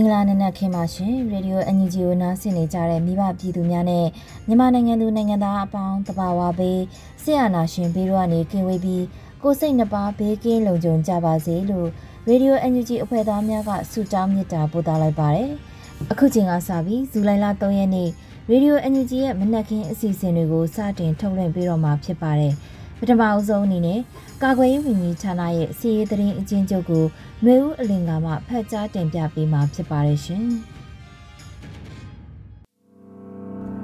မင်္ဂလာနံနက်ခင်းပါရှင်ရေဒီယိုအန်ယူဂျီကိုနားဆင်နေကြတဲ့မိဘပြည်သူများနဲ့မြန်မာနိုင်ငံသူနိုင်ငံသားအပေါင်းတဘာဝဘေးဆရာနာရှင်ဘေးတို့ကနေကင်းဝေးပြီးကိုစိတ်နှပါဘေးကင်းလုံခြုံကြပါစေလို့ရေဒီယိုအန်ယူဂျီအဖွဲ့သားများကဆုတောင်းမေတ္တာပို့သလိုက်ပါတယ်အခုချိန်ကစပြီးဇူလိုင်လ3ရက်နေ့ရေဒီယိုအန်ယူဂျီရဲ့မနက်ခင်းအစီအစဉ်တွေကိုစတင်ထုတ်လွှင့်ပေးတော့မှာဖြစ်ပါတယ် ပထမအဆုံးအနေနဲ့ကာကွယ်ရေးဝန်ကြီးဌာနရဲ့စီရေးသတင်းအကျဉ်းချုပ်ကိုຫນွေဦးအလင်ကမှဖတ်ကြားတင်ပြပေးမှာဖြစ်ပါတယ်ရှင်။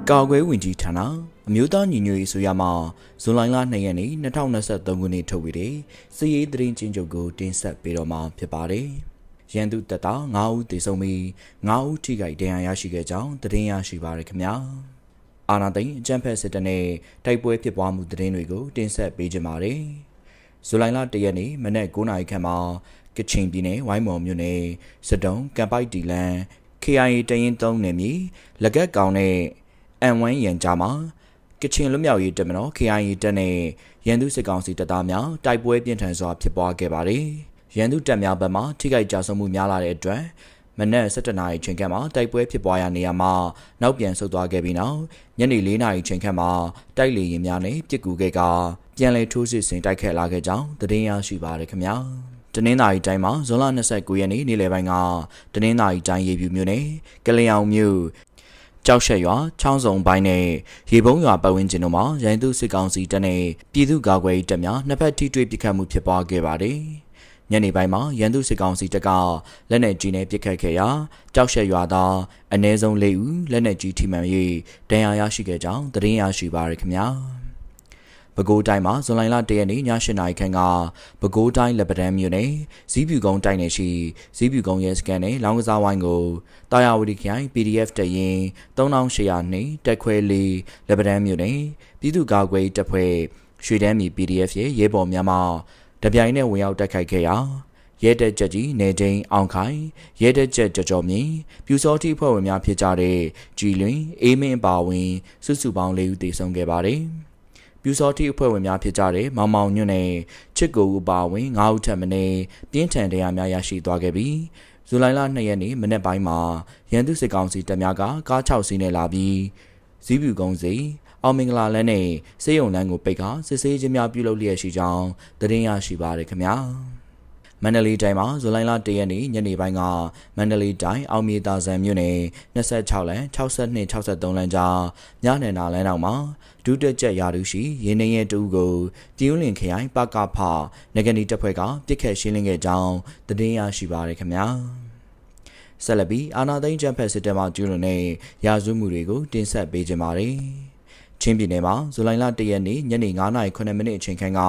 ကာကွယ်ဝင်ကြီးဌာနအမျိုးသားညီညွတ်ရေးဆိုရမှာဇွန်လ2ရက်နေ့2023ခုနှစ်ထုတ်ဝေတဲ့စီရေးသတင်းကျဉ်းချုပ်ကိုတင်ဆက်ပေးတော့မှာဖြစ်ပါတယ်။ရန်သူတပ်သား9ဦးသေဆုံးပြီး9ဦးထိခိုက်ဒဏ်ရာရရှိခဲ့ကြောင်းသတင်းရရှိပါရခင်ဗျာ။ အာနာသိန်းအကြံဖက်စစ်တပ်နဲ့တိုက်ပွဲဖြစ်ပွားမှုသတင်းတွေကိုတင်ဆက်ပေးကြပါမယ်။ဇူလိုင်လ1ရက်နေ့မနက်9:00နာရီခန့်မှာကချင်ပြည်နယ်ဝိုင်းမော်မြို့နယ်စတုံကံပိုက်တီလန် KIA တရင်သုံးနယ်မြေလက်ကက်ကောင်နဲ့အန်ဝမ်းရန်ကြားမှာကချင်လွတ်မြောက်ရေးတပ်မတော် KIA တပ်နဲ့ရန်သူစစ်ကောင်စီတပ်သားများတိုက်ပွဲပြင်းထန်စွာဖြစ်ပွားခဲ့ပါတယ်။ရန်သူတပ်များဘက်မှထိခိုက်ကြဆုံးမှုများလာတဲ့အတွက် မနက်7:00နာရီချိန်ခန့်မှာတိုက်ပွဲဖြစ်ပွားရာနေရာမှာနောက်ပြန်ဆုတ်သွားခဲ့ပြီးနောက်ညနေ4:00နာရီချိန်ခန့်မှာတိုက်လေယာဉ်များနဲ့ပစ်ကူခဲ့ကပြန်လည်ထိုးစစ်ဆင်တိုက်ခတ်လာခဲ့ကြောင်းသတင်းရရှိပါရခင်ဗျာ။တနင်္သာရီတိုင်းမှာဇွန်လ29ရက်နေ့နေ့လယ်ပိုင်းကတနင်္သာရီတိုင်းရေပြူမြို့နယ်ကလျောင်မြို့ကြောက်ရှက်ရွာချောင်းစုံပိုင်းနဲ့ရေပုံးရွာပတ်ဝန်းကျင်တို့မှာရန်သူစစ်ကောင်စီတပ်နဲ့ပြည်သူ့ကာကွယ်ရေးတပ်များနှစ်ဖက်ထိတွေ့ပစ်ခတ်မှုဖြစ်ပွားခဲ့ပါတယ်။ ညနေပိုင်းမှာရန်သူစစ်ကောင်စီတပ်ကလက်နက်ကြီးနဲ့ပစ်ခတ်ခဲ့ရာကြောက်ရှက်ရွာသားအ ਨੇ ဆုံး၄ဦးလက်နက်ကြီးထိမှန်၍ဒဏ်ရာရရှိခဲ့ကြောင်းသတင်းရရှိပါရခင်ဗျာ။ပဲခူးတိုင်းမှာဇွန်လ1ရက်နေ့ည8:00နာရီခန့်ကပဲခူးတိုင်းလက်ပတန်းမြို့နယ်ဇီးပြူကုန်းတိုက်နယ်ရှိဇီးပြူကုန်းရဲစခန်းနဲ့လောင်းကစားဝိုင်းကိုတာယာဝတီခိုင် PDF တရင်3800နှင့်တက်ခွဲလေးလက်ပတန်းမြို့နယ်ပြည်သူ့ကာကွယ်တပ်ဖွဲ့ရွှေတန်းမြေ PDF ရဲ့ရဲဘော်များမှ တပြိုင်နက်ဝင်ရောက်တိုက်ခိုက်ခဲ့ရာရဲတက်ချက်ကြီးနေချင်းအောင်ခိုင်ရဲတက်ချက်ကြော်ကြော်မြင့်ပြူစောတိဖွဲ့ဝင်များဖြစ်ကြတဲ့ကြည်လွင်အေးမင်းပါဝင်စုစုပေါင်း၄ဦးသေဆုံးခဲ့ပါတယ်။ပြူစောတိအဖွဲ့ဝင်များဖြစ်ကြတဲ့မောင်မောင်ညွန့်နဲ့ချစ်ကိုဦးပါဝင်9ဦးထပ်မင်းပြင်းထန်တရားများရရှိသွားခဲ့ပြီးဇူလိုင်လ2ရက်နေ့မနေ့ပိုင်းမှာရန်သူစစ်ကောင်စီတပ်များကကား6စီးနဲ့လာပြီးဇီးပြူကုန်းစီ အောင်မင်္ဂလာလမ်းနဲ့စေယုံလမ်းကိုပိတ်ကာစစ်ဆေးခြင်းများပြုလုပ်လျက်ရှိကြောင်းသတင်းရရှိပါရခင်ဗျာ။မန္တလေးတိုင်းမှာဇူလိုင်လ၁ရက်နေ့ညနေပိုင်းကမန္တလေးတိုင်းအောင်မြေတာဆန်မြို့နယ်26လမ်း62 63လမ်းကြားညနေနာလမ်းတော်မှာဒုတက်ကြက်ရာထူးရှိရင်းနှင်းရဲတူကိုပြည်ဦးလင်ခရိုင်ပကဖနဂနီတပ်ဖွဲ့ကပြစ်ခတ်ရှင်းလင်းခဲ့ကြောင်းသတင်းရရှိပါရခင်ဗျာဆက်လက်ပြီးအာနာသိန်းကျန်းဖက်စစ်တပ်မှကျူးလွန်တဲ့ရာဇဝမှုတွေကိုတင်ဆက်ပေးကြပါမယ် ချင်းပြည်နယ်မှာဇူလိုင်လ၁ရက်နေ့ညနေ9:09မိနစ်အချိန်ခန့်က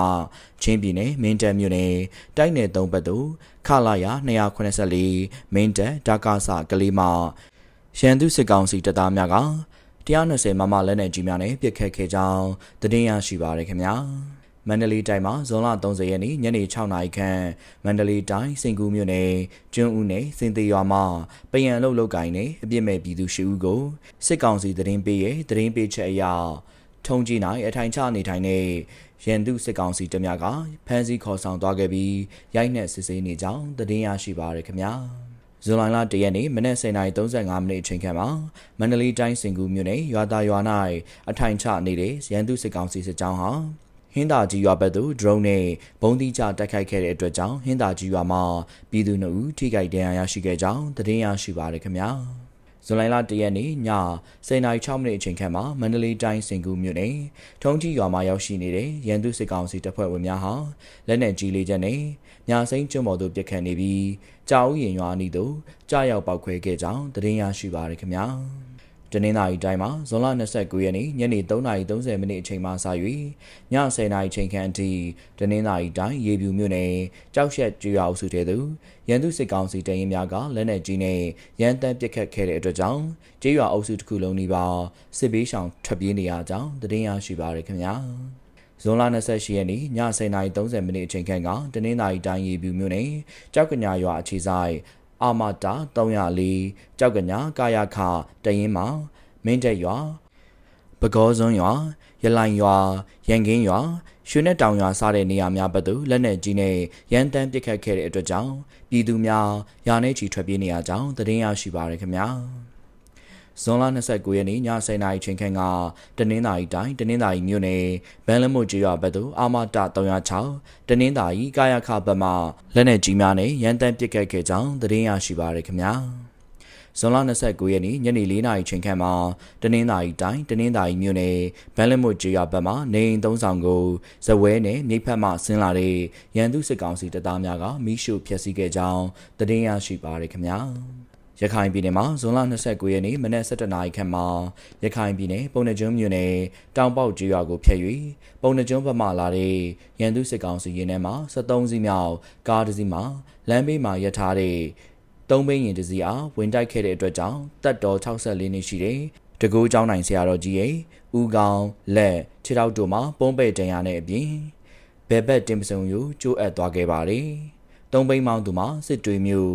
ချင်းပြည်နယ်မင်းတပ်မြို့နယ်တိုက်နယ်၃ဘက်သို့ခလာရ284မင်းတပ်ဒါကာဆာကလေးမှရန်သူစစ်ကောင်စီတပ်သားများက120မမလက်နက်ကြီးများနဲ့ပစ်ခတ်ခဲ့ကြောင်းသတင်းရရှိပါရခင်ဗျာ။ မန္တလေးတိုင်းမှာဇွန်လ30ရက်နေ့ညနေ6နာရီခန့်မန္တလေးတိုင်းစင်ကူးမြို့နယ်ကျွန်းဦးနယ်စင်သေးရွာမှာပယံလုတ်လုတ်ကိုင်းနဲ့အပြစ်မဲ့ပြည်သူရှိဦးကိုစစ်ကောင်စီသတင်းပေးရဲ့သတင်းပေးချက်အရထုံကြီးနိုင်အထိုင်ချနေထိုင်တဲ့ရန်သူစစ်ကောင်စီတမကဖမ်းဆီးခေါ်ဆောင်သွားခဲ့ပြီးရိုက်နှက်စစ်ဆေးနေကြောင်းသတင်းရရှိပါရခင်ဗျာဇွန်လလ၁ရက်နေ့မနက်09:35မိနစ်အချိန်ခန့်မှာမန္တလေးတိုင်းစင်ကူးမြို့နယ်ရွာသားရွာ၌အထိုင်ချနေတဲ့ရန်သူစစ်ကောင်စီစစ်ကြောင်းဟာ ဟင်းသာကြီးရွာဘက်သို့ drone နဲ့ဘုံတိကျတိုက်ခိုက်ခဲ့တဲ့အတွက်ကြောင့်ဟင်းသာကြီးရွာမှာပြည်သူနှုတ်ထိခိုက်ဒဏ်ရာရရှိခဲ့ကြောင်းသတင်းရရှိပါရခင်ဗျာဇွန်လလတရက်နေ့ည10:06မိနစ်အချိန်ခန့်မှာမန္တလေးတိုင်းစင်ကူးမြို့နယ်ထုံးကြီးရွာမှာရောက်ရှိနေတဲ့ရန်သူစစ်ကောင်စီတပ်ဖွဲ့ဝင်များဟာလက်နက်ကြီးလေးချက်နဲ့ညာစိမ့်ကျွန်းပေါ်သို့ပြက်ခတ်နေပြီးကြောက်ရင်ရွာအနီးသို့ကြားရောက်ပောက်ခွဲခဲ့ကြောင်းသတင်းရရှိပါရခင်ဗျာ တနင်္လာရီတိုင်းမှာဇွန်လ29ရက်နေ့ညနေ3:30မိနစ်အချိန်မှစ၍ည10:00နာရီချိန်ခန့်အထိတနင်္လာရီတိုင်းရေပြူမြို့နယ်ကြောက်ရက်ကျွောက်စုထဲသို့ရန်သူစစ်ကောင်စီတရင်များကလက်နက်ကြီးနဲ့ရန်တမ်းပစ်ခတ်ခဲ့တဲ့အတွက်ကြောင့်ကျေးရွာအုပ်စုတစ်ခုလုံးနီးပါးစစ်ဘေးရှောင်ထွက်ပြေးနေရကြောင်းသတင်းရရှိပါရခင်ဗျာဇွန်လ28ရက်နေ့ည10:30မိနစ်အချိန်ခန့်ကတနင်္လာရီတိုင်းရေပြူမြို့နယ်ကြောက်ကညာရွာအခြေဆိုင် အာမတာ304ကြောက်ကညာကာယခတရင်မှာမင်းတက်ရွာပကောစွန်းရွာရလိုင်ရွာရန်ကင်းရွာရွှေနဲ့တောင်ရွာစတဲ့နေရာများဘက်သို့လက်နက်ကြီးနဲ့ရန်တမ်းပစ်ခတ်ခဲ့တဲ့အတွက်ကြောင့်ပြည်သူများရာနေချီထွက်ပြေးနေရကြောင်းသတင်းရရှိပါရခင်ဗျာ ဇွန်လ29ရက်နေ့ည10:00နာရီချိန်ခန့်ကတနင်္သာရီတိုင်းတနင်္သာရီမြို့နယ်ဘန်လမို့ကျွော်ဘက်သို့အာမတ306တနင်္သာရီကာယခဘက်မှလက်နက်ကြီးများနဲ့ရန်တမ်းပစ်ခတ်ခဲ့ကြောင်းသတင်းရရှိပါရခင်ဗျာဇွန်လ29ရက်နေ့ညနေ4:00နာရီချိန်ခန့်မှာတနင်္သာရီတိုင်းတနင်္သာရီမြို့နယ်ဘန်လမို့ကျွော်ဘက်မှနေအိမ်သုံးဆောင်ကိုဇဝဲနဲ့မြိတ်ဖက်မှဆင်းလာတဲ့ရန်သူစစ်ကောင်စီတပ်သားများကမိရှုဖျက်ဆီးခဲ့ကြောင်းသတင်းရရှိပါရခင်ဗျာ ရခိုင်ပြည်နယ်မှာဇွန်လ29ရက်နေ့မနက်7:00နာရီခန့်မှာရခိုင်ပြည်နယ်ပုံနှကျွန်းမြို့နယ်တောင်ပေါက်ကျေးရွာကိုဖျက်၍ပုံနှကျွန်းဘက်မှလာတဲ့ရန်သူစစ်ကောင်စီရင်ထဲမှာ73စီးမြောက်ကားတစ်စီးမှာလမ်းဘေးမှာရပ်ထားတဲ့သုံးဘိန်းရင်တစ်စီးအားဝင်တိုက်ခဲ့တဲ့အတွက်ကြောင့်တပ်တော်64နှစ်ရှိတဲ့တကူးကျောင်းနိုင်ဆရာတော်ကြီးရဲ့ဦးကောင်းလက်ခြေထောက်တို့မှာပုံးပဲ့တန်ရနဲ့အပြင်ဘဲဘက်တင်ပစုံယူကျိုးအပ်သွားခဲ့ပါတယ်။သုံးဘိန်းမောင်းသူမှာစစ်တွေမျိုး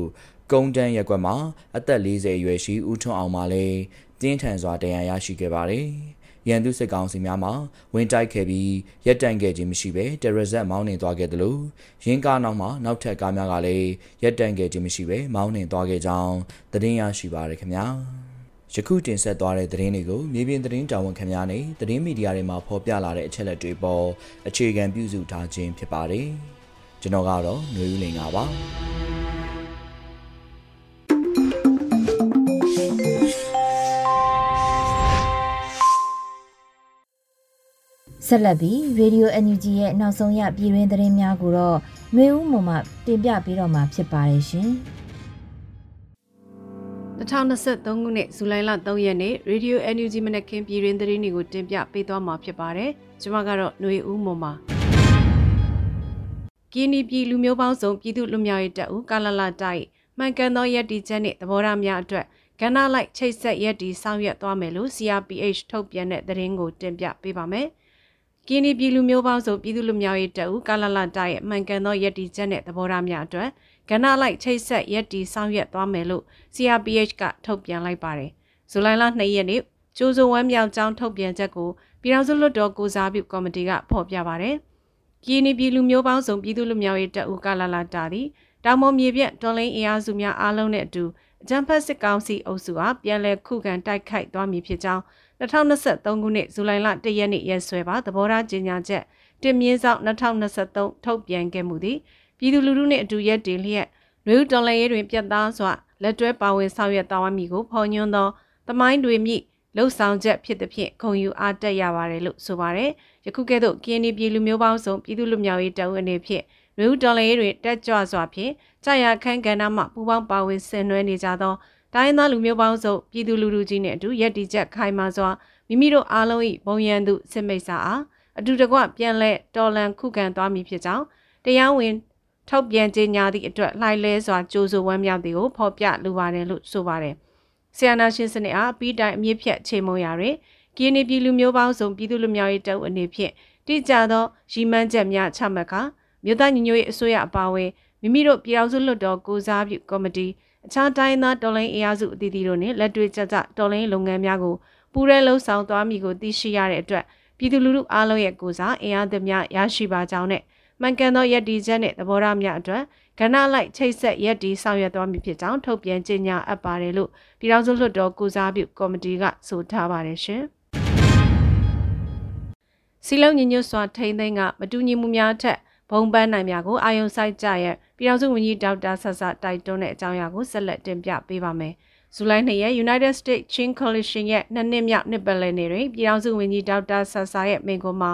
ကုန်းတန်းရက်ကွက်မှာအသက်40အရွယ်ရှိဦးထွန်းအောင်မှလည်းပြင်းထန်စွာတရားရရှိခဲ့ပါတယ်။ရန်သူစစ်ကောင်စီများမှဝင်တိုက်ခဲ့ပြီးရက်တန့်ခဲ့ခြင်းမရှိဘဲတရဇက်မောင်းနှင်သွားခဲ့တယ်လို့ရင်းကားနောက်မှာနောက်ထပ်ကားများကလည်းရက်တန့်ခဲ့ခြင်းမရှိဘဲမောင်းနှင်သွားခဲ့ကြောင်းသတင်းရရှိပါရခင်ဗျာ။ယခုတင်ဆက်သွားတဲ့သတင်းတွေကိုမြေပြင်သတင်းတာဝန်ခံများနဲ့သတင်းမီဒီယာတွေမှာဖော်ပြလာတဲ့အချက်အလက်တွေပေါ်အခြေခံပြုစုထားခြင်းဖြစ်ပါတယ်။ကျွန်တော်ကတော့ຫນွေဦးလင်ပါ ဆက်လက်ပြီး Radio NUG ရဲ့နောက်ဆုံးရပြည်တွင်းသတင်းများကိုတော့မျိုးဦးမှမှတင်ပြပေးတော့မှာဖြစ်ပါတယ်ရှင်။2023ခုနှစ်ဇူလိုင်လ3ရက်နေ့ Radio NUG မနက်ခင်းပြည်တွင်သတင်းတွေကိုတင်ပြပေးသွားမှာဖြစ်ပါတယ်။ကျွန်မကတော့ຫນွေဦးမွန်ပါ။ကီနီပြည်လူမျိုးပေါင်းစုံပြည်သူလူမျိုးရေးတပ်ဦးကာလလာတိုက်မှန်ကန်သောရည်တည်ချက်နဲ့သဘောထားများအတွက်ကဏ္ဍလိုက်ချိတ်ဆက်ရည်တည်ဆောင်ရွက်သွားမယ်လို့ CRPH ထုတ်ပြန်တဲ့သတင်းကိုတင်ပြပေးပါမယ်။ ကင်းဒီပြည်လူမျိုးပေါင်းစုံပြည်သူလူမျိုးရေးတအုပ်ကာလလတာရဲ့မှန်ကန်သောယက်တီချက်နဲ့သဘောထားများအတွက်ကဏ္ဍလိုက်ချိတ်ဆက်ယက်တီဆောင်ရွက်သွားမယ်လို့ CRPH ကထုတ်ပြန်လိုက်ပါတယ်။ဇူလိုင်လ2ရက်နေ့ကျိုးစုံဝမ်းမြောက်ကြောင်းထုတ်ပြန်ချက်ကိုပြည်ထောင်စုလွှတ်တော်ကိုစားပြုကော်မတီကဖော်ပြပါတယ်။ကင်းဒီပြည်လူမျိုးပေါင်းစုံပြည်သူလူမျိုးရေးတအုပ်ကာလလတာသည်တောင်ပေါ်မြေပြန့်တော်လိုင်းအင်အားစုများအားလုံးနဲ့အတူအကြံဖက်စစ်ကောင်စီအုပ်စုအားပြန်လည်ခုခံတိုက်ခိုက်သွားမည်ဖြစ်ကြောင်း 2023ခုနှစ်ဇူလိုင်လ1ရက်နေ့ရက်စွဲပါသဘောထားကြေညာချက်တင်မြင့်ဆောင်2023ထုတ်ပြန်ခဲ့မှုသည်ပြည်သူလူထုနှင့်အတူရက်တင်လျက်နှွေဦးတော်လှန်ရေးတွင်ပြတ်သားစွာလက်တွဲပါဝင်ဆောင်ရွက်သွားမည်ကိုဖော်ညွှန်းသောသမိုင်းတွေမြင့်လှုပ်ဆောင်ချက်ဖြစ်သဖြင့်ဂုဏ်ယူအားတက်ရပါတယ်လို့ဆိုပါတယ်။ယခုကဲ့သို့ကင်းဒီပြည်လူမျိုးပေါင်းစုံပြည်သူလူမျိုးရေးတအုပ်အနေဖြင့်နှွေဦးတော်လှန်ရေးတွင်တက်ကြွစွာဖြင့်ကြာရခန်းကဏ္ဍမှပူးပေါင်းပါဝင်ဆင်နွှဲနေကြသော တိုင်းသားလူမျိုးပေါင်းစုံပြည်သူလူထုကြီးနဲ့အတူရည်တည်ချက်ခိုင်မာစွာမိမိတို့အားလုံး၏ဘုံရန်သူစစ်မိတ်ဆာအားအတူတကွပြန်လဲတော်လန်ခုခံသွားမည်ဖြစ်ကြောင်းတရားဝင်ထုတ်ပြန်ကြေညာသည့်အတွက်လှိုက်လဲစွာကြိုးဆိုဝမ်းမြောက်သည်ကိုဖော်ပြလိုပါတယ်လို့ဆိုပါတယ်။ဆီယနာရှင်စနစ်အားပြီးတိုင်အမြင့်ဖြတ်ချေမုံရာတွင်ကင်းနေပြည်လူမျိုးပေါင်းစုံပြည်သူလူမျိုးရေးတအုပ်အနေဖြင့်တိကျသောရည်မှန်းချက်များချမှတ်ကာမြို့သားညီညွတ်ရေးအစိုးရအပါအဝင်မိမိတို့ပြည်ထောင်စုလွှတ်တော်ကိုစားပြုကော်မတီ အခြားတိုင်းသားတော်လိုင်းအင်အားစုအသီးသီးတို့နှင့်လက်တွေ့ကျကျတော်လိုင်းလုပ်ငန်းများကိုပူးရဲလှုပ်ဆောင်သွားမိကိုသိရှိရတဲ့အတွက်ပြည်သူလူထုအားလုံးရဲ့ကိုစားအင်အားသမျှရရှိပါကြောင်းနဲ့မှန်ကန်သောယက်တီချက်နဲ့သဘောထားများအတွက်ကဏ္ဍလိုက်ချိတ်ဆက်ယက်တီဆောင်ရွက်သွားမည်ဖြစ်ကြောင်းထုတ်ပြန်ကြေညာအပ်ပါတယ်လို့ပြည်ထောင်စုလွှတ်တော်ကုစားပြုကော်မတီကဆိုထားပါတယ်ရှင်။စီလုံးညညွတ်စွာထိန်းသိမ်းကမတူညီမှုများထက် ဘုံပန်းနိုင်များကိုအာယုံဆိုင်ကြရဲ့ပြည်ထောင်စုဝန်ကြီးဒေါက်တာဆဆတိုက်တွန်းတဲ့အကြောင်းအရာကိုဆက်လက်တင်ပြပေးပါမယ်။ဇူလိုင်2ရက် United States Chin Coalition ရဲ့နှစ်နှစ်မြောက်နှစ်ပတ်လည်နေ့တွင်ပြည်ထောင်စုဝန်ကြီးဒေါက်တာဆဆရဲ့မိန့်ခွန်းမှာ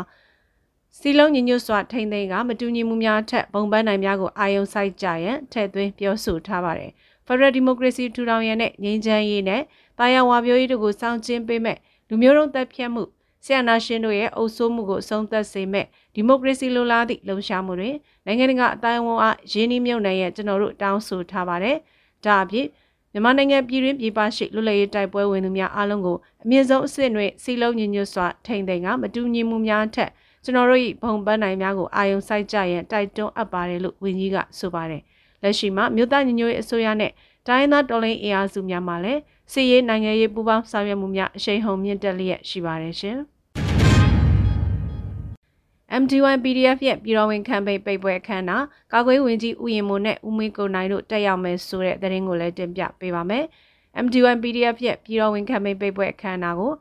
စီလုံးညညွတ်စွာထိန်းသိမ်းကမတူညီမှုများထက်ဘုံပန်းနိုင်များကိုအာယုံဆိုင်ကြရန်ထည့်သွင်းပြောဆိုထားပါတယ်။ Federal Democracy ထူထောင်ရန်နဲ့ငြိမ်းချမ်းရေးနဲ့တာယာဝါပြောရေးတို့ကိုစောင့်ကျဉ်ပေးမဲ့လူမျိုးတုံးတပ်ဖြတ်မှု ဆီယနာရှင်တို့ရဲ့အုပ်စိုးမှုကိုအဆုံးသတ်စေမဲ့ဒီမိုကရေစီလိုလားသည့်လှုံ့ဆော်မှုတွေနိုင်ငံတကာအတိုင်းအဝန်အားရင်းနှီးမြှုပ်နှံရဲ့ကျွန်တော်တို့တောင်းဆိုထားပါတယ်။ဒါအပြင်မြန်မာနိုင်ငံပြည်တွင်းပြည်ပရှိလွတ်လပ်ရေးတိုက်ပွဲဝင်သူများအားလုံးကိုအမြင့်ဆုံးအဆင့်တွင်စီလုံးညညွတ်စွာထိန်သိမ်းကမတူညီမှုများထက်ကျွန်တော်တို့၏ဘုံပန်းနိုင်များကိုအာယုံစိုက်ကြရန်တိုက်တွန်းအပ်ပါတယ်လို့ဝန်ကြီးကဆိုပါတယ်။လက်ရှိမှာမြို့သားညညွတ်ရေးအစိုးရနဲ့ တိုင်းသားတော်လိုင်းအင်အားစုများမှလည်းစီရေးနိုင်ငံရေးပူးပေါင်းဆောင်ရွက်မှုများအရှိန်ဟုန်မြင့်တက်လျက်ရှိပါတယ်ရှင်။ MD1 PDF ရဲ့ပြည်တော်ဝင်ခံပိတ်ပိတ်ပွဲအခမ်းအနားကာကွယ်ဝင်ကြီးဦးရင်မိုးနဲ့ဦးမင်းကိုနိုင်တို့တက်ရောက်မယ်ဆိုတဲ့သတင်းကိုလည်းတင်ပြပေးပါမယ်။ MD1 PDF ရဲ့ပြည်တော်ဝင်ခံပိတ်ပိတ်ပွဲအခမ်းအနားကို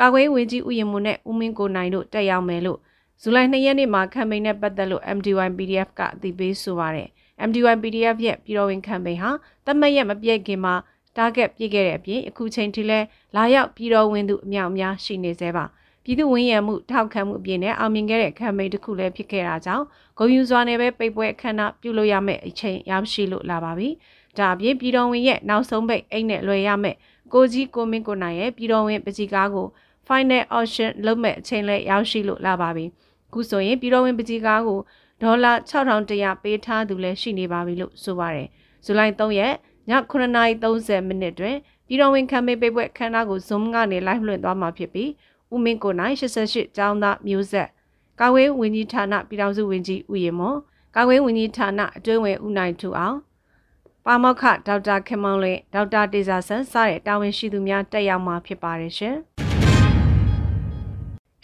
ကာကွယ်ဝင်ကြီးဦးရင်မိုးနဲ့ဦးမင်းကိုနိုင်တို့တက်ရောက်မယ်လို့ဇူလိုင်2ရက်နေ့မှာခံပိန်နဲ့ပတ်သက်လို့ MD1 PDF ကအသိပေးဆိုပါတယ်။ MD1 PDF ရဲ့ပြည်တော်ဝင်ခံပိန်ဟာတတ်မှတ်ရက်မပြည့်ခင်မှာ target ပြည့်ခဲ့တဲ့အပြင်အခုချိန်ထိလဲလာရောက်ပြည်တော်ဝင်သူအများအများရှိနေသေးပါ။ပြည်သူဝန်ရံမှုထောက်ခံမှုအပြင်နဲ့အောင်မြင်ခဲ့တဲ့ခံမိန်တစ်ခုလည်းဖြစ်ခဲ့တာကြောင့်ဂုံယူစွာနဲ့ပဲပိတ်ပွဲအခမ်းအနားပြုလုပ်ရမယ့်အချိန်ရောက်ရှိလို့လာပါပြီ။ဒါအပြင်ပြည်တော်ဝင်ရဲ့နောက်ဆုံးပိတ်အိတ်နဲ့လွယ်ရမယ့်ကိုကြီးကိုမင်းကိုနိုင်ရဲ့ပြည်တော်ဝင်ပကြီးကားကို final auction လုပ်မဲ့အချိန်လည်းရောက်ရှိလို့လာပါပြီ။ခုဆိုရင်ပြည်တော်ဝင်ပကြီးကားကို ဒေါ်လာ6100ပေးထားသူလည်းရှိနေပါပြီလို့ဆိုပါတယ်။ဇူလိုင်3ရက်ည9:30မိနစ်တွင်ပြည်တော်ဝင်ခံမေးပိတ်ပွဲအခမ်းအနားကို Zoom ကနေ live လွှင့်သွားမှာဖြစ်ပြီးဦးမင်းကိုနိုင်88ကျောင်းသားမျိုးဆက်ကာဝေးဝန်ကြီးဌာနပြည်ထောင်စုဝန်ကြီးဦးရင်မော်ကာဝေးဝန်ကြီးဌာနအတွင်းဝင်ဦးနိုင်ထူအောင်ပါမောက္ခဒေါက်တာခင်မောင်လင်းဒေါက်တာတေဇာဆန်းစတဲ့တာဝန်ရှိသူများတက်ရောက်မှာဖြစ်ပါတယ်ရှင်။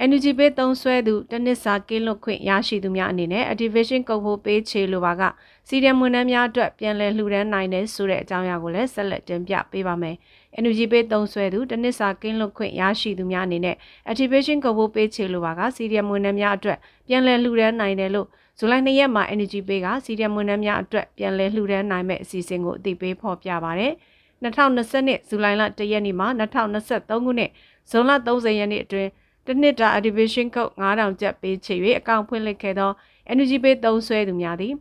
NUG ပေးသုံးဆွဲသူတနစ်စာကင်းလွတ်ခွင့်ရရှိသူများအနေနဲ့ activation ကုတ်ဖို့ပေးချေလိုပါကစီဒီမွန်နှမ်းများအတွက်ပြန်လည်လှူဒန်းနိုင်တဲ့ဆိုတဲ့အကြောင်းအရာကိုလည်းဆက်လက်တင်ပြပေးပါမယ်။ NUG ပေးသုံးဆွဲသူတနစ်စာကင်းလွတ်ခွင့်ရရှိသူများအနေနဲ့ activation ကုတ်ဖို့ပေးချေလိုပါကစီဒီမွန်နှမ်းများအတွက်ပြန်လည်လှူဒန်းနိုင်တယ်လို့ဇူလိုင်၂ရက်မှာ NUG ပေးကစီဒီမွန်နှမ်းများအတွက်ပြန်လည်လှူဒန်းနိုင်မဲ့အစီအစဉ်ကိုအသိပေးဖော်ပြပါရယ်။2020ဇူလိုင်လ1ရက်နေ့မှ2023ခုနှစ်ဇွန်လ30ရက်နေ့အတွင်း တစ်နှစ်တာ activation code 9000ကျပ်ပေးချေ၍အကောင့်ဖွင့်လှစ်ခဲ့သော energy pay သုံးစွဲသူများသည်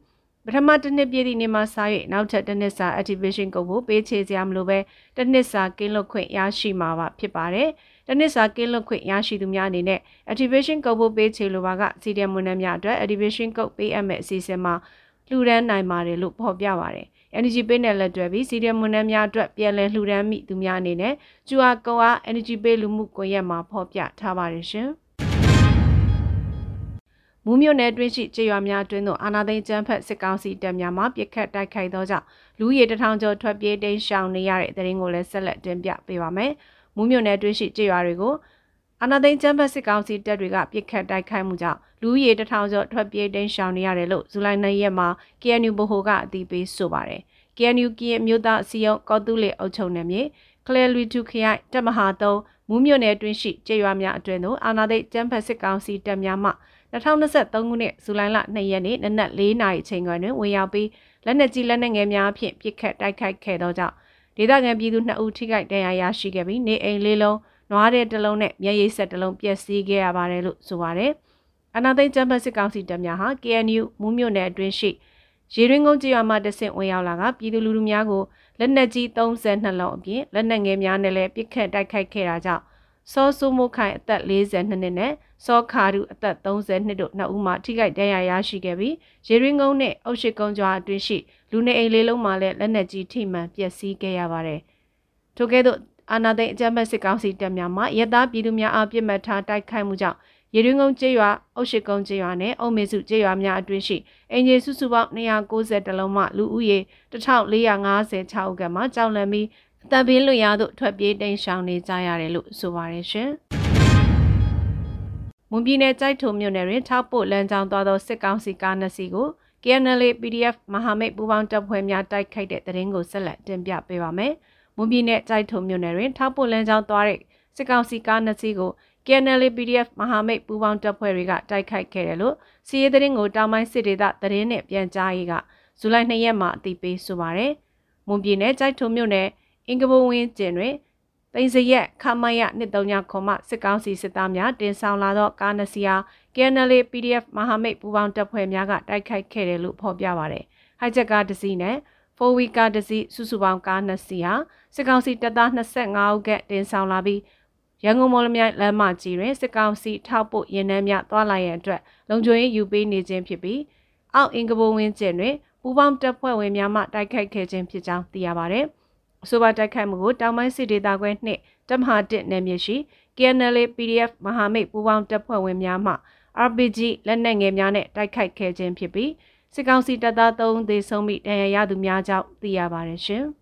ပထမတစ်နှစ်ပြည့်သည့်နေ့မှစ၍နောက်ထပ်တစ်နှစ်စာ activation code ကိုပေးချေစရာမလိုဘဲတစ်နှစ်စာကင်းလွတ်ခွင့်ရရှိမှာပါဖြစ်ပါတယ်။တစ်နှစ်စာကင်းလွတ်ခွင့်ရရှိသူများအနေနဲ့ activation code ကိုပေးချေလိုပါက CDM ဝန်ထမ်းများအတွက် activation code ပေးအပ်မဲ့အစီအစဉ်မှာလှူဒန်းနိုင်ပါတယ်လို့ဖော်ပြပါတယ်။ Energy Pay နဲ့လက်တွဲပြီးစီဒီအမ်ဝန်ထမ်းများအတွက်ပြန်လည်လှူဒန်းမိသူများအနေနဲ့ကျူအာကုံအား Energy Pay လူမှုကွန်ရက်မှာဖော်ပြထားပါတယ်ရှင်။မူးမြို့နယ်တွင်းရှိကြေးရွာများအတွင်းသို့အာနာသိန်းကျန်းဖက်စစ်ကောင်စီတပ်များမှပြစ်ခတ်တိုက်ခိုက်သောကြောင့်လူရေတထောင်ကျော်ထွက်ပြေးတိမ်းရှောင်နေရတဲ့တဲ့ရင်ကိုလည်းဆက်လက်တင်ပြပေးပါမယ်။မူးမြို့နယ်တွင်းရှိကြေးရွာတွေကို အာနာသိန်းကျန်းဖက်စစ်ကောင်စီတပ်တွေကပြစ်ခတ်တိုက်ခိုက်မှုကြောင့်လူရေတထောင်ကျော်ထွက်ပြေးတိမ်းရှောင်နေရတယ်လို့ဇူလိုင်၂ရက်မှာ KNU ဗဟိုကအသိပေးဆိုပါတယ်။ KNU ကရင်မြို့သားအစည်းအရုံးကောတူလေအုပ်ချုပ်နယ်မြေကလဲလူထုခရိုင်တပ်မဟာ3မူးမြို့နယ်တွင်းရှိကျေးရွာများအတွင်းသို့အာနာသိကျန်းဖက်စစ်ကောင်စီတပ်များမှ2023ခုနှစ်ဇူလိုင်လ2ရက်နေ့နနက်4နာရီချိန်ခွင်တွင်ဝင်ရောက်ပြီးလက်နက်ကြီးလက်နက်ငယ်များဖြင့်ပစ်ခတ်တိုက်ခိုက်ခဲ့သောကြောင့်ဒေသခံပြည်သူ2ဦးထိခိုက်ဒဏ်ရာရရှိခဲ့ပြီးနေအိမ်လေးလုံး နွားတဲ့တစ်လုံးနဲ့မျက်ရည်ဆက်တစ်လုံးပျက်စီးခဲ့ရပါတယ်လို့ဆိုပါတယ်။အနာသိကျန်းဖက်စစ်ကောင်စီတပ်များဟာ KNU မူးမြို့နယ်အတွင်းရှိရေရင်းကုန်းကျေးရွာမှတဆင့်ဝင်ရောက်လာကပြည်သူလူထုများကိုလက်နက်ကြီး32လုံးအပြင်လက်နက်ငယ်များနဲ့လည်းပစ်ခတ်တိုက်ခိုက်ခဲ့တာကြောင့်စောဆူမိုခိုင်အသက်42နှစ်နဲ့စောခါရူအသက်30နှစ်တို့နှစ်ဦးမှထိခိုက်ဒဏ်ရာရရှိခဲ့ပြီးရေရင်းကုန်းနဲ့အုတ်ရှိကုန်းကျွာအတွင်းရှိလူနေအိမ်လေးလုံးမှာလည်းလက်နက်ကြီးထိမှန်ပျက်စီးခဲ့ရပါတယ်။ထို့ကဲ့သို့ အာနာသိန်းအကြမ်းဖက်စစ်ကောင်စီတပ်များမှရဲသားပြည်သူများအားပြစ်မှတ်ထားတိုက်ခိုက်မှုကြောင့်ရေရင်းကုန်းကျေးရွာအုတ်ရှိကုန်းကျေးရွာနဲ့အုံမေစုကျေးရွာများအတွင်းရှိအင်ဂျီစုစုပေါင်း290တလုံးမှလူဦးရေ1456ဦးကမှကြောက်လန့်ပြီးအသက်ဘေးလွတ်ရာသို့ထွက်ပြေးတိမ်းရှောင်နေကြရတယ်လို့ဆိုပါတယ်ရှင်။မွန်ပြည်နယ်ကြိုက်ထုံမြို့နယ်တွင်ထောက်ပို့လမ်းကြောင်းသွားသောစစ်ကောင်စီကားနှစ်စီးကို KNL PDF မဟာမိတ်ပူးပေါင်းတပ်ဖွဲ့များတိုက်ခိုက်တဲ့တရင်ကိုဆက်လက်တင်ပြပေးပါမယ်။ မွန်ပြည်နယ်ကြိုက်ထုံမြို့နယ်တွင်ထောက်ပို့လမ်းကြောင်းသွားတဲ့စစ်ကောင်စီကားနှစ်စီးကို KNL PDF မဟာမိတ်ပူးပေါင်းတပ်ဖွဲ့တွေကတိုက်ခိုက်ခဲ့တယ်လို့စီးရဲသတင်းကိုတောင်ပိုင်းစစ်ဒေသသတင်းနဲ့ပြန်ကြားရေးကဇူလိုင်2ရက်မှာအသိပေးဆိုပါရယ်။မွန်ပြည်နယ်ကြိုက်ထုံမြို့နယ်အင်္ဂဘုံဝင်းကျင်တွင်တိန်စရက်ခမရ23ခွန်မှစစ်ကောင်းစီစစ်သားများတင်ဆောင်လာသောကားနှစ်စီးအား KNL PDF မဟာမိတ်ပူးပေါင်းတပ်ဖွဲ့များကတိုက်ခိုက်ခဲ့တယ်လို့ဖော်ပြပါရယ်။ဟိုက်ဂျက်ကားတစ်စီးနဲ့ 4ဝီကားတစ်စီးစုစုပေါင်းကားနှစ်စီးဟာစစ်ကောင်စီတပ်သား25ဦးကတင်ဆောင်လာပြီးရန်ကုန်မော်လမြိုင်လမ်းမကြီးတွင်စစ်ကောင်စီထောက်ပို့ရင်နှန်းများတွာလာရန်အတွက်လုံခြုံရေးယူပေးနေခြင်းဖြစ်ပြီးအောက်အင်္ဂဘုံဝင်းကျင်တွင်ပူးပေါင်းတပ်ဖွဲ့ဝင်များမှတိုက်ခိုက်ခဲ့ခြင်းဖြစ်ကြောင်းသိရပါဗျ။အဆိုပါတိုက်ခိုက်မှုကိုတောင်ပိုင်းစစ်ဒေသခွဲနှင့်တမဟာတစ်နယ်မြေရှိ KNL PDF မဟာမိတ်ပူးပေါင်းတပ်ဖွဲ့ဝင်များမှ RPG လက်နက်ငယ်များနဲ့တိုက်ခိုက်ခဲ့ခြင်းဖြစ်ပြီး စစ်ကောင်စီတပ်သား3ဦးသေဆုံးပြီးဒဏ်ရာရသူများကြောင့်သိရပါတယ်ရှင်။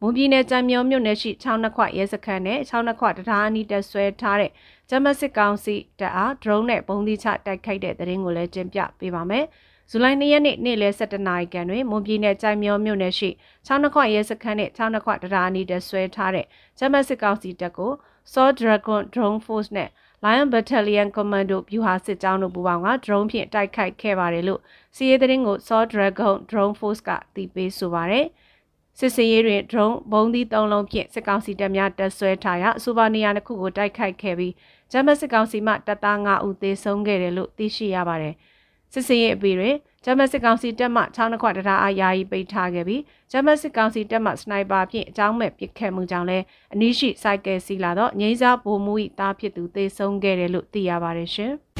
မွန်ပြည်နယ်ကြံမြောမြို့နယ်ရှိ6နှစ်ခွရဲစခန်းနဲ့6နှစ်ခွတံတားအနီးတက်ဆွဲထားတဲ့ဂျမစစ်ကောင်စီတပ်အား drone နဲ့ပုံသီးချတိုက်ခိုက်တဲ့တဲ့ရင်ကိုလည်းတင်ပြပေးပါမယ်။ဇူလိုင်2ရက်နေ့နေ့လယ်7နာရီခန့်တွင်မွန်ပြည်နယ်ကြိုင်မြောမြို့နယ်ရှိ6နှစ်ခွရဲစခန်းနဲ့6နှစ်ခွတံတားအနီးတက်ဆွဲထားတဲ့ဂျမစစ်ကောင်စီတပ်ကို Saw Dragon Drone Force နဲ့ Lion Battalion Commando ဗျူဟာစစ်ကြောင်းတို့ပူးပေါင်းက drone ဖြင့်တိုက်ခိုက်ခဲ့ပါတယ်လို့စီးရဲသတင်းကို Saw Dragon Drone Force ကသိပေးဆိုပါတယ်။စစ်စင်ရေးတွင် drone ဘုံသီး၃လုံးဖြင့်စစ်ကောင်စီတပ်များတပ်ဆွဲထားရာစူပါနေယာတစ်ခုကိုတိုက်ခိုက်ခဲ့ပြီးဂျမတ်စစ်ကောင်စီမှတပ်သား9ဦးသေဆုံးခဲ့တယ်လို့သိရှိရပါတယ်။ စစ်စင်ရေးအပြီးတွင်ဂျမတ်စစ်ကောင်စီတပ်မှ6နှစ်ခွတရားအားယာယီပိတ်ထားခဲ့ပြီးဂျမတ်စစ်ကောင်စီတပ်မှစနိုက်ပါဖြင့်အကြောင်းမဲ့ပစ်ခတ်မှုကြောင့်လည်းအနည်းရှိစိုက်ကယ်စီလာတော့ငိမ့်စားဗိုလ်မှူး၏တားဖြစ်သူသေဆုံးခဲ့တယ်လို့သိရပါတယ်ရှင်။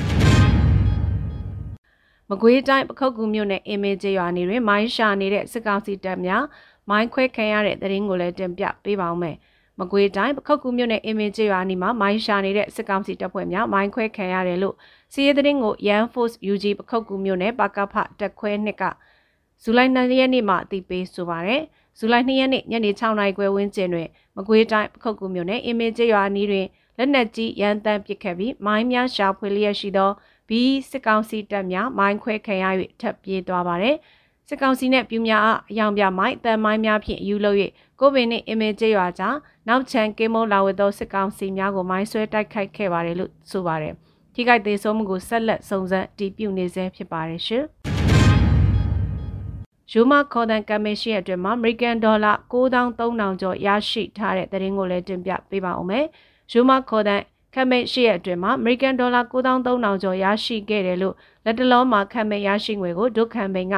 မကွေးတိုင်းပခုတ်ကူမြို့နယ်အင်မေဂျရွာနေတွင်မိုင်းရှာနေတဲ့စစ်ကောင်စီတပ်များမိုင်းခွဲခံရတဲ့သတင်းကိုလည်းတင်ပြပေးပါောင်းမယ်။ မကွေးတိုင်းပခုတ်ကူမြို့နယ်အင်မင်ကျေးရွာနီမှာမိုင်းရှာနေတဲ့စစ်ကောင်စီတပ်ဖွဲ့များမိုင်းခွဲခံရတယ်လို့စီးရဲသတင်းကို Yan Force UG ပခုတ်ကူမြို့နယ်ပကဖတက်ခွဲနှစ်ကဇူလိုင်2ရက်နေ့မှာအသိပေးဆိုပါရယ်။ဇူလိုင်2ရက်နေ့ညနေ6နာရီခွဲဝန်းကျင်တွင်မကွေးတိုင်းပခုတ်ကူမြို့နယ်အင်မင်ကျေးရွာနီတွင်လက်နက်ကြီးရန်တမ်းပစ်ခတ်ပြီးမိုင်းများရှာဖွေလျက်ရှိသောဘီစစ်ကောင်စီတပ်များမိုင်းခွဲခံရ၍ထပ်ပြေးသွားပါရယ်။ စစ်ကောင်စီနဲ့ပြူများအားအယောင်ပြမိုင်းတန်မိုင်းများဖြင့်ယူလို့၍ကိုဗင်နှင့်အင်မေကျေးရွာကြားနောက်ချန်ကင်းမုံလာဝတ်သောစစ်ကောင်စီများကိုမိုင်းဆွဲတိုက်ခိုက်ခဲ့ပါတယ်လို့ဆိုပါတယ်။ထိခိုက်သေးဆုံးမှုကိုဆက်လက်စုံစမ်းတည်ပြုနေဆဲဖြစ်ပါတယ်ရှင်။ယူမခေါ်တန်ကမရှင်ရဲ့အတွင်းမှာ American Dollar 9300ကျော်ရရှိထားတဲ့သတင်းကိုလည်းတင်ပြပေးပါဦးမယ်။ယူမခေါ်တန်ခမစ်ရှိရဲ့အတွင်းမှာ American Dollar 9300ကျော်ရရှိခဲ့တယ်လို့လက်တလုံးမှာခမစ်ရရှိငွေကိုဒုက္ခံပိန်က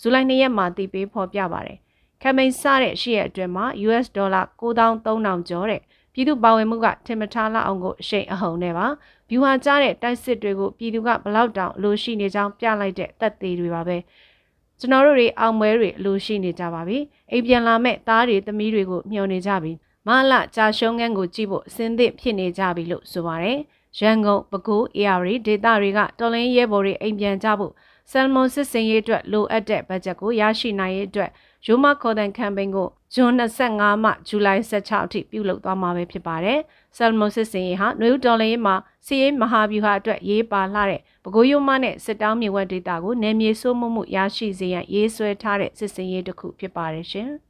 ဇူလိုင်၂ရက်မှာတည်ပြီးဖော်ပြပါတယ်။ကမ်ပိန်းစတဲ့ရှေ့ရဲ့အတွင်းမှာ US ဒေါ်လာ9300ကျော်တဲ့ပြည်သူပါဝင်မှုကထင်မထားလောက်အောင်ကိုအရှိန်အဟုန်နဲ့ပါ။ဗျူဟာကြားတဲ့တိုက်စစ်တွေကိုပြည်သူကဘလောက်တောင်အလိုရှိနေကြောင်းပြလိုက်တဲ့သက်သေတွေပါပဲ။ကျွန်တော်တို့တွေအောင်ပွဲတွေအလိုရှိနေကြပါပြီ။အိမ်ပြန်လာမဲ့သားတွေသမီးတွေကိုမျှော်နေကြပြီ။မလကြာရှုံးငန်းကိုကြည့်ဖို့အစင်းသင့်ဖြစ်နေကြပြီလို့ဆိုပါတယ်။ရန်ကုန်ပဲခူး AR ဒေသတွေကတော်လင်းရဲဘော်တွေအိမ်ပြန်ကြဖို့ ဆယ်မွန်စစ်စင်ရေးအတွက်လိုအပ်တဲ့ဘတ်ဂျက်ကိုရရှိနိုင်ရေးအတွက်ရိုမာခေါ်တန်ကမ်ပိန်းကိုဇွန်25မှဇူလိုင်16အထိပြုလုပ်သွားမှာပဲဖြစ်ပါတယ်။ဆယ်မွန်စစ်စင်ရေးဟာနွေဦးတော်လင်းမှာစီးရေးမဟာဗျူဟာအတွက်ရေးပါလှတဲ့ပဲခူးရိုမာနဲ့စစ်တောင်းမြေဝက်ဒေတာကိုနယ်မြေစိုးမိုးမှုရရှိစေရန်ရေးဆွဲထားတဲ့စစ်စင်ရေးတစ်ခုဖြစ်ပါတယ်ရှင်။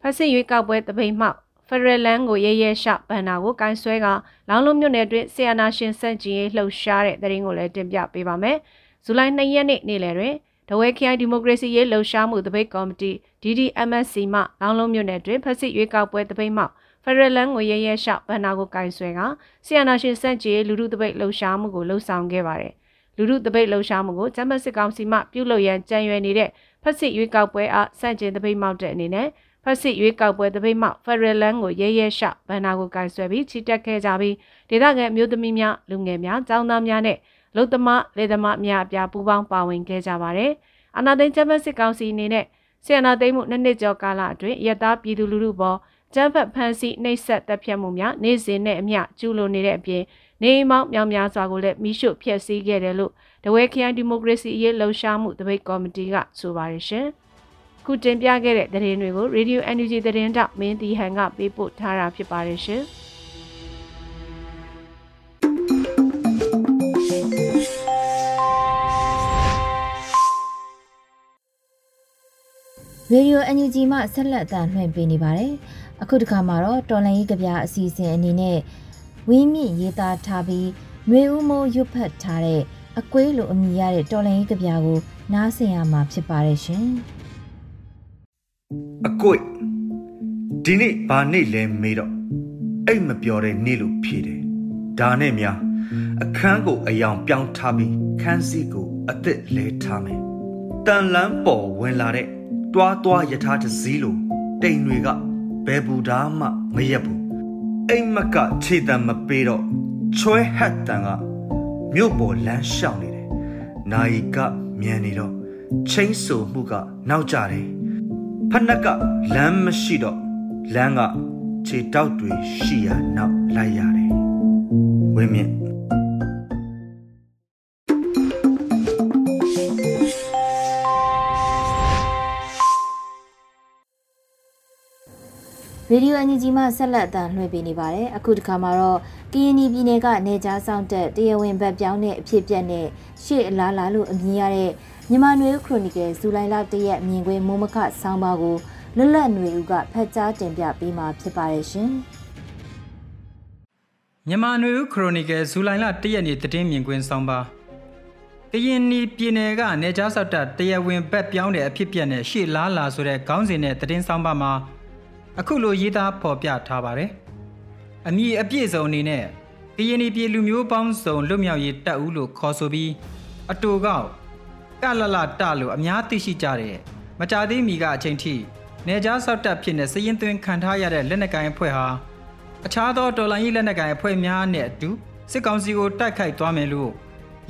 ဖက်စစ်ရွေးကောက်ပွဲတပိတ်မှောက် ဖရယ်လန်ကိုရဲရဲရှဘန်နာကိုကင်ဆွဲကလောင်းလုံးမြို့နယ်အတွင်းဆီယနာရှင်စန့်ကျင်ရေးလှုပ်ရှားတဲ့တရင်ကိုလည်းတင်ပြပေးပါမယ်။ဇူလိုင်2ရက်နေ့နေ့လယ်တွင်တဝဲခရိုင်ဒီမိုကရေစီရေးလှုပ်ရှားမှုတပိတ်ကော်မတီ DDMSC မှလောင်းလုံးမြို့နယ်အတွင်းဖက်စစ်ရွေးကောက်ပွဲတပိတ်မှဖရယ်လန်ကိုရဲရဲရှဘန်နာကိုကင်ဆွဲကဆီယနာရှင်စန့်ကျင်ရေးလူမှုတပိတ်လှုပ်ရှားမှုကိုလှုပ်ဆောင်ခဲ့ပါတယ်။လူမှုတပိတ်လှုပ်ရှားမှုကိုဂျမတ်စစ်ကောင်စီမှပြုလုပ်ရန်ကြံရွယ်နေတဲ့ဖက်စစ်ရွေးကောက်ပွဲအားစန့်ကျင်တပိတ်မောက်တဲ့အနေနဲ့ ဖက်စစ်ရွေးကောက်ပွဲတပိတ်မှဖရယ်လန်ကိုရဲရဲရှဘန်နာကိုကိုင်ဆွဲပြီးချီတက်ခဲ့ကြပြီးဒေသခံမျိုးသမီးများလူငယ်များចောင်းသားများနဲ့လုံသမားလေသမားများအပြားပူးပေါင်းပါဝင်ခဲ့ကြပါတယ်။အနာသိန်းကျမစစ်ကောင်စီအနေနဲ့ဆီယနာသိန်းမှုနှစ်နှစ်ကျော်ကာလအတွင်းရတာပြည်သူလူထုပေါ်ကျန်းဖက်ဖန်စီနှိပ်စက်တပ်ဖြတ်မှုများနေ့စဉ်နဲ့အမျှကျူးလွန်နေတဲ့အပြင်နေအိမ်မောင်းမြောင်များစွာကိုလည်းမိရှုဖျက်ဆီးခဲ့တယ်လို့တဝဲခရိုင်ဒီမိုကရေစီအရေးလှုံ့ဆော်မှုတပိတ်ကော်မတီကဆိုပါတယ်ရှင်။ ခုတင်ပြခဲ့တဲ့သတင်းတွေကို Radio Energy သတင်းတောက်မင်းတီဟန်ကပေးပို့ထားတာဖြစ်ပါတယ်ရှင်။ Radio NUG မှဆက်လက်အသံလွှင့်ပေးနေပါတယ်အခုတခါမှာတော့တော်လန်ရေးကြပြအစီအစဉ်အနေနဲ့ဝင်းမြင့်ရေးသားထားပြီးຫນွေဦးမိုးရွတ်ဖတ်ထားတဲ့အကွေးလိုအမည်ရတဲ့တော်လန်ရေးကြပြကိုနားဆင်ရမှာဖြစ်ပါတယ်ရှင် အကွေ့ဒီနေ့ဘာနေ့လဲမေးတော့အိတ်မပြောတဲ့နေ့လို့ဖြေတယ်ဒါနဲ့များအခန်းကိုအယောင်ပြောင်းထားပြီးခန်းစည်းကိုအသက်လဲထားမယ်တန်လန်းပေါ်ဝင်လာတဲ့တွားတွားယထာတစည်းလိုတိမ်တွေကဘယ်ဘူးသားမှမရက်ဘူးအိမ်မကခြေတံမပေးတော့ချွဲဟတ်တန်ကမြို့ပေါ်လမ်းရှောင်နေတယ်နိုင်ကမြန်နေတော့ချင်းဆူမှုကနောက်ကျတယ် ဖက်နှက်ကလမ်းမရှိတော့လမ်းကခြေတောက်တွေရှိရာနောက်လိုက်ရတယ်ဝင်းမြင့်ရေဒီယိုအန်ဂျီမှဆက်လက်အသံလွှင့်ပေးနေပါတယ်အခုတခါမှာတော့ကရင်ပြည်နယ်ကနေကြားဆောင်တက်တရားဝင်ဘက်ပြောင်းတဲ့အဖြစ်ပြက်နဲ့ရှေ့အလားလာလို့အမည်ရတဲ့ မြန်မာနွေခရိုနီကယ်ဇူလိုင်လတရက်မြင်ကွင်းမိုးမခဆောင်းပါးကိုလွတ်လပ်ຫນွေဦးကဖတ်ကြားတင်ပြပေးမှာဖြစ်ပါတယ်ရှင်မြန်မာနွေဦးခရိုနီကယ်ဇူလိုင်လတရက်နေ့သတင်းမြင်ကွင်းဆောင်းပါးကရင်နီပြည်နယ်ကနေကြားဆောက်တက်တရားဝင်ဘက်ပြောင်းတဲ့အဖြစ်ပြက်နဲ့ရှေ့လားလာဆိုတဲ့ခေါင်းစဉ်နဲ့သတင်းဆောင်းပါးမှာအခုလိုရေးသားဖော်ပြထားပါတယ်။အမည်အပြည့်စုံအနေနဲ့ကရင်ပြည်လူမျိုးပေါင်းစုံလွတ်မြောက်ရေးတပ်ဦးလို့ခေါ်ဆိုပြီးအတူကောက် ကလလတလို့အများသိရှိကြတဲ့မကြသေးမီကအချိန်ထိနေကြားဆောက်တပ်ဖြစ်တဲ့စရင်သွင်းခံထားရတဲ့လက်နက်ကိုင်အဖွဲ့ဟာအခြားသောတော်လိုင်းရေးလက်နက်ကိုင်အဖွဲ့များနဲ့အတူစစ်ကောင်စီကိုတိုက်ခိုက်သွားမယ်လို့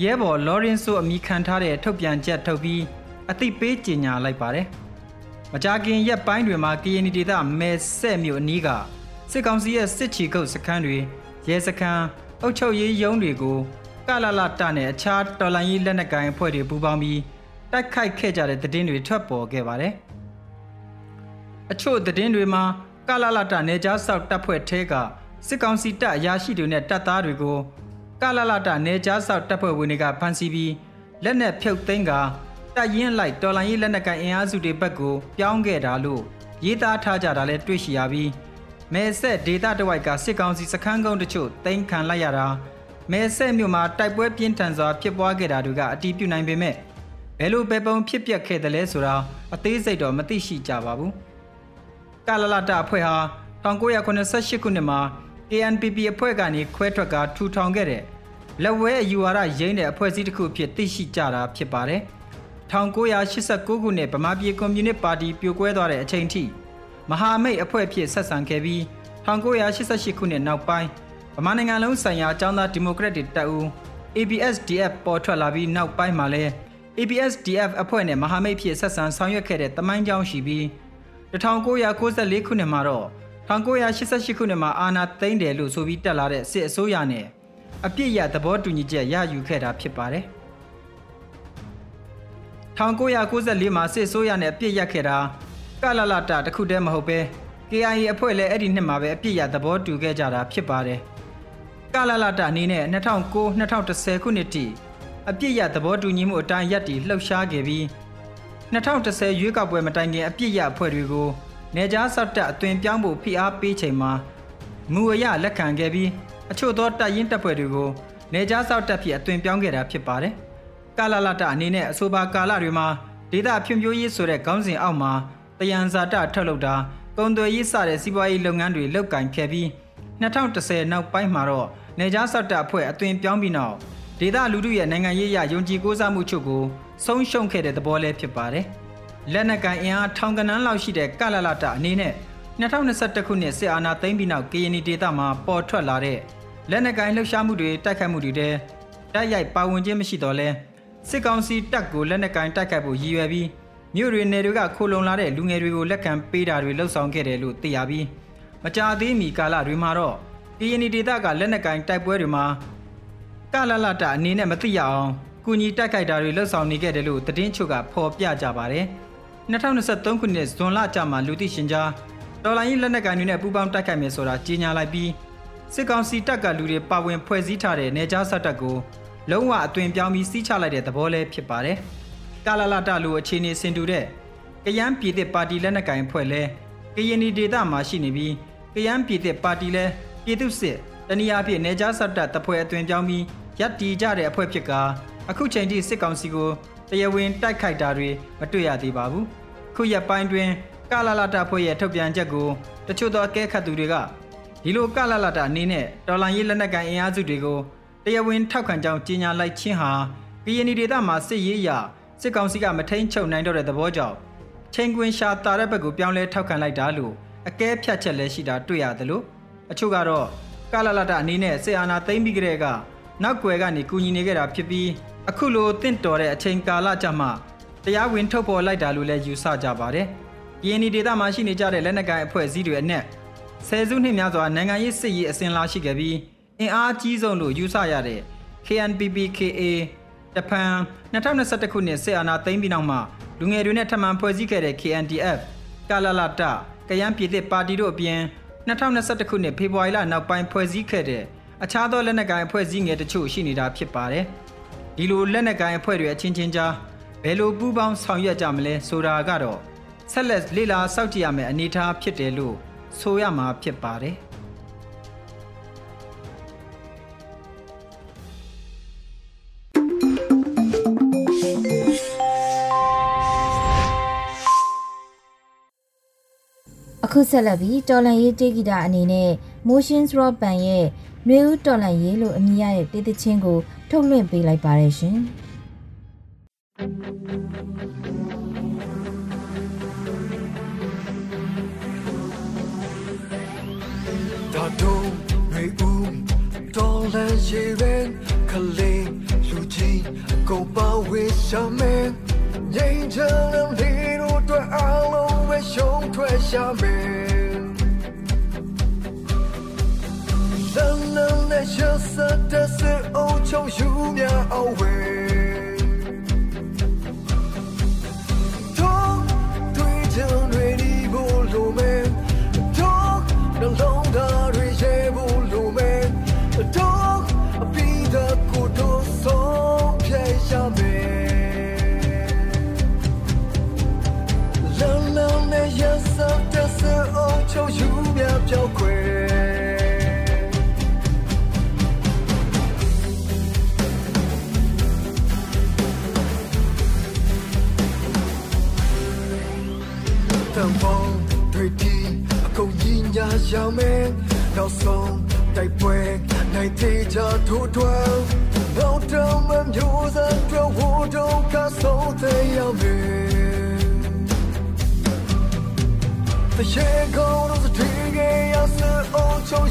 ရဲဘော်လော်ရင်ဆိုအမိခံထားတဲ့ထုတ်ပြန်ချက်ထုတ်ပြီးအသိပေးကြေညာလိုက်ပါတယ်။မကြာခင်ရက်ပိုင်းတွေမှာကရင်ဒေသမဲဆက်မြို့အနီးကစစ်ကောင်စီရဲ့စစ်ချီကုတ်စခန်းတွေရဲစခန်းအုပ်ချုပ်ရေးရုံးတွေကို ကလလတနဲ့အခြားတော်လှန်ရေးလက်နက်ကိုင်အဖွဲ့တွေပူးပေါင်းပြီးတိုက်ခိုက်ခဲ့ကြတဲ့သတင်းတွေထွက်ပေါ်ခဲ့ပါတယ်။အချို့သတင်းတွေမှာကလလတနေကြားဆောက်တပ်ဖွဲ့ထဲကစစ်ကောင်စီတပ်အရာရှိတွေနဲ့တပ်သားတွေကိုကလလတနေကြားဆောက်တပ်ဖွဲ့ဝင်တွေကဖမ်းဆီးပြီးလက်နက်ဖြုတ်သိမ်းကတပ်ရင်းလိုက်တော်လိုင်းရေးလက်နက်ကိုင်အင်အားစုတွေဘက်ကိုပြောင်းခဲ့တာလို့ရေးသားထားကြတာလည်းတွေ့ရှိရပြီးမဲဆက်ဒေတာတဝိုက်ကစစ်ကောင်စီစခန်းကုန်းတချို့တင်ခံလိုက်ရတာ မဲဆက်မြို့မှာတိုက်ပွဲပြင်းထန်စွာဖြစ်ပွားခဲ့တာတွေကအတီးပြုနိုင်ပေမဲ့ဘယ်လိုပဲပုံဖြစ်ပျက်ခဲ့တယ်လဲဆိုတာအသေးစိတ်တော့မသိရှိကြပါဘူး။ကာလလတအဖွဲ့ဟာ1988ခုနှစ်မှာ KNPP အဖွဲ့ကနေခွဲထွက်ကထူထောင်ခဲ့တဲ့လက်ဝဲအယူဝါဒရင်းတဲ့အဖွဲ့အစည်းတစ်ခုဖြစ်သိရှိကြတာဖြစ်ပါတယ်။1989ခုနှစ်ဗမာပြည်ကွန်မြူနစ်ပါတီပြိုကွဲသွားတဲ့အချိန်ထိမဟာမိတ်အဖွဲ့ဖြစ်ဆက်ဆံခဲ့ပြီး1988ခုနှစ်နောက်ပိုင်း ဗမာနိုင်ငံလုံးဆိုင်ရာအကြောင်းသားဒီမိုကရက်တစ်တပ်ဦး ABSDF ပေါ်ထွက်လာပြီးနောက်ပိုင်းမှာလဲ ABSDF အဖွဲ့နဲ့မဟာမိတ်ဖြစ်ဆက်ဆံဆောင်ရွက်ခဲ့တဲ့တမိုင်းကြောင်းရှိပြီး1994ခုနှစ်မှာတော့1988ခုနှစ်မှာအာဏာသိမ်းတယ်လို့ဆိုပြီးတက်လာတဲ့စစ်အစိုးရနဲ့အပြစ်ရသဘောတူညီချက်ရယူခဲ့တာဖြစ်ပါတယ်။1994မှာစစ်ဆိုးရနဲ့အပြစ်ရက်ခဲ့တာကလလတာတခုတည်းမဟုတ်ပဲ KIA အဖွဲ့လည်းအဲ့ဒီနှစ်မှာပဲအပြစ်ရသဘောတူခဲ့ကြတာဖြစ်ပါတယ် ကလလတာအနေနဲ့2009-2010ခုနှစ်ထိအပြစ်ရသဘောတူညီမှုအတိုင်းရက်တီလှုပ်ရှားခဲ့ပြီး2010ရွေးကောက်ပွဲမတိုင်ခင်အပြစ်ရအဖွဲ့တွေကိုနေကြားဆောက်တက်အသွင်ပြောင်းဖို့ဖိအားပေးချိန်မှာမူအရလက်ခံခဲ့ပြီးအချို့သောတပ်ရင်းတပ်ဖွဲ့တွေကိုနေကြားဆောက်တက်ဖြစ်အသွင်ပြောင်းခဲ့တာဖြစ်ပါတယ်။ကာလလတအနေနဲ့အဆိုပါကာလတွေမှာဒေသဖြွံ့ဖြိုးရေးဆိုတဲ့ခေါင်းစဉ်အောက်မှာတယံဇာတထုတ်လုပ်တာကုန်သွယ်ရေးစတဲ့စီးပွားရေးလုပ်ငန်းတွေလုပ်ကင်ခဲ့ပြီး 2010နောက်ပိုင်းမှာတော့နေကြားဆော့တအဖွဲ့အသွင်ပြောင်းပြီးနောက်ဒေသလူထုရဲ့နိုင်ငံရေးအရယုံကြည်ကိုးစားမှုချုပ်ကိုဆုံးရှုံးခဲ့တဲ့သဘောလည်းဖြစ်ပါတယ်။လက်နက်ကန်အင်အားထောင်ကနန်းလောက်ရှိတဲ့ကလလတအနေနဲ့2021ခုနှစ်စစ်အာဏာသိမ်းပြီးနောက်ကရင်နီဒေသမှာပေါ်ထွက်လာတဲ့လက်နက်ကိုင်လှုပ်ရှားမှုတွေတိုက်ခိုက်မှုတွေတဲ့တိုက်ရိုက်ပါဝင်ခြင်းမရှိတော့လဲစစ်ကောင်စီတပ်ကိုလက်နက်ကင်တိုက်ခတ်ဖို့ရည်ရွယ်ပြီးမြို့တွေနယ်တွေကခိုလုံလာတဲ့လူငယ်တွေကိုလက်ခံပေးတာတွေလှုပ်ဆောင်ခဲ့တယ်လို့သိရပြီး မကြာသေးမီကာလတွေမှာတော့ကရင်ဒေသကလက်နက်ကင်တိုက်ပွဲတွေမှာကလလတအနေနဲ့မသိရအောင်ကုညီတိုက်ခိုက်တာတွေလှုပ်ဆောင်နေခဲ့တယ်လို့သတင်းချုပ်ကဖော်ပြကြပါတယ်2023ခုနှစ်ဇွန်လကျမှလူသိရှင်ကြားတော်လိုင်းလက်နက်ကင်တွေနဲ့ပူးပေါင်းတိုက်ခိုက်မယ်ဆိုတာကြေညာလိုက်ပြီးစစ်ကောင်စီတပ်ကလူတွေပါဝင်ဖွဲ့စည်းထားတဲ့နေကြားဆက်တပ်ကိုလုံးဝအသွင်ပြောင်းပြီးစီးချလိုက်တဲ့သဘောလည်းဖြစ်ပါတယ်။ကာလာလာတလူအခြေအနေစင်တူတဲ့ကယန်းပြည်သစ်ပါတီလက်နက်ကိုင်ဖွဲ့လဲကရင်နီဒေသမှာရှိနေပြီး ကယန်းပြည်သက်ပါတီလဲပြည်သူစစ်တနည်းအားဖြင့်နေကြားဆက်တပ်တပ်ဖွဲ့အသွင်ပြောင်းပြီးရပ်တည်ကြတဲ့အဖွဲ့ဖြစ်ကာအခုချိန်ထိစစ်ကောင်စီကိုတရားဝင်တိုက်ခိုက်တာတွေမတွေ့ရသေးပါဘူးခုရက်ပိုင်းတွင်ကလာလာတာဖွဲ့ရဲ့ထုတ်ပြန်ချက်ကိုတချို့သောအကဲခတ်သူတွေကဒီလိုကလာလာတာအနေနဲ့တော်လန်ရေးလက်နက်ကန်အင်အားစုတွေကိုတရားဝင်ထောက်ခံကြောင်းကြေညာလိုက်ခြင်းဟာကရင်နီဒေသမှာစစ်ရေးအရစစ်ကောင်စီကမထိန်ချုပ်နိုင်တော့တဲ့သဘောကြောင့်ချင်းကွင်းရှာတာတဲ့ဘက်ကိုပြောင်းလဲထောက်ခံလိုက်တာလို့ အကဲဖြတ်ချက်လည်းရှိတာတွေ့ရတယ်လို့အချို့ကတော့ကလာလာတာအနေနဲ့စစ်အာဏာသိမ်းပြီးကြတဲ့ကနောက်ွယ်ကနေကူညီနေကြတာဖြစ်ပြီးအခုလိုတင့်တော်တဲ့အချိန်ကာလကြမှာတရားဝင်ထုတ်ပေါ်လိုက်တာလို့လည်းယူဆကြပါတယ်။ကရင်နီဒေသမှာရှိနေကြတဲ့လက်နက်ကိုင်အဖွဲ့အစည်းတွေအနက်ဆယ်စုနှစ်များစွာနိုင်ငံရေးစစ်ရေးအစဉ်လာရှိခဲ့ပြီးအင်အားကြီးဆုံးလို့ယူဆရတဲ့ KNPP-KA တဖန်2021ခုနှစ်စစ်အာဏာသိမ်းပြီးနောက်မှာလူငယ်တွေနဲ့ထပ်မံဖွဲ့စည်းခဲ့တဲ့ KNDF ကာလာလာတ ကယန်းပြည်သစ်ပါတီတို့အပြင်2021ခုနှစ်ဖေဖော်ဝါရီလနောက်ပိုင်းဖွဲ့စည်းခဲ့တဲ့အခြားသောလက်နက်ကိုင်အဖွဲ့အစည်းငယ်တချို့ရှိနေတာဖြစ်ပါတယ်။ဒီလိုလက်နက်ကိုင်အဖွဲ့တွေအချင်းချင်းကြားဘယ်လိုပူးပေါင်းဆောင်ရွက်ကြမလဲဆိုတာကတော့ဆက်လက်လေ့လာစောင့်ကြည့်ရမယ့်အနေအထားဖြစ်တယ်လို့ဆိုရမှာဖြစ်ပါတယ်။ အခုဆက်လက်ပြီးတော်လန်ရေးတေဂီတာအနေနဲ့ Motions Rock Band ရဲ့နှွေဦးတော်လန်ရေးလို့အမည်ရတဲ့တေးသချင်းကိုထုတ်လွှင့်ပေးလိုက်ပါတယ်ရှင်။ Datum me um don la jeren kale lu ji go ba with shaman ငြိမ်းချမ်းလုံးလေး ရှုံးထွက်ရှာမယ်လမ်းလမ်းနဲ့ရှစတဲ့စေအိုချုံယူမြ တရေကောင်းတော့တည်ငယ်ရစအောင်ချုံ